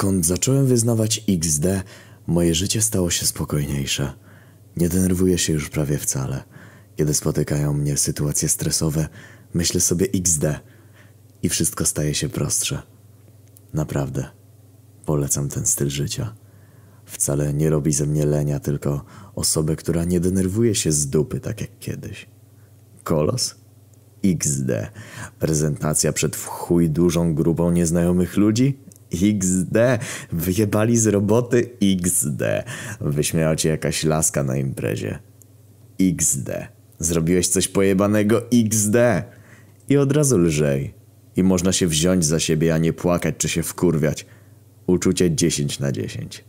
Odkąd zacząłem wyznawać XD, moje życie stało się spokojniejsze. Nie denerwuję się już prawie wcale. Kiedy spotykają mnie sytuacje stresowe, myślę sobie XD i wszystko staje się prostsze. Naprawdę. Polecam ten styl życia. Wcale nie robi ze mnie lenia, tylko osobę, która nie denerwuje się z dupy tak jak kiedyś. Kolos? XD. Prezentacja przed w chuj dużą grupą nieznajomych ludzi? XD. Wyjebali z roboty? XD. Wyśmiała cię jakaś laska na imprezie? XD. Zrobiłeś coś pojebanego? XD. I od razu lżej. I można się wziąć za siebie, a nie płakać czy się wkurwiać. Uczucie 10 na 10.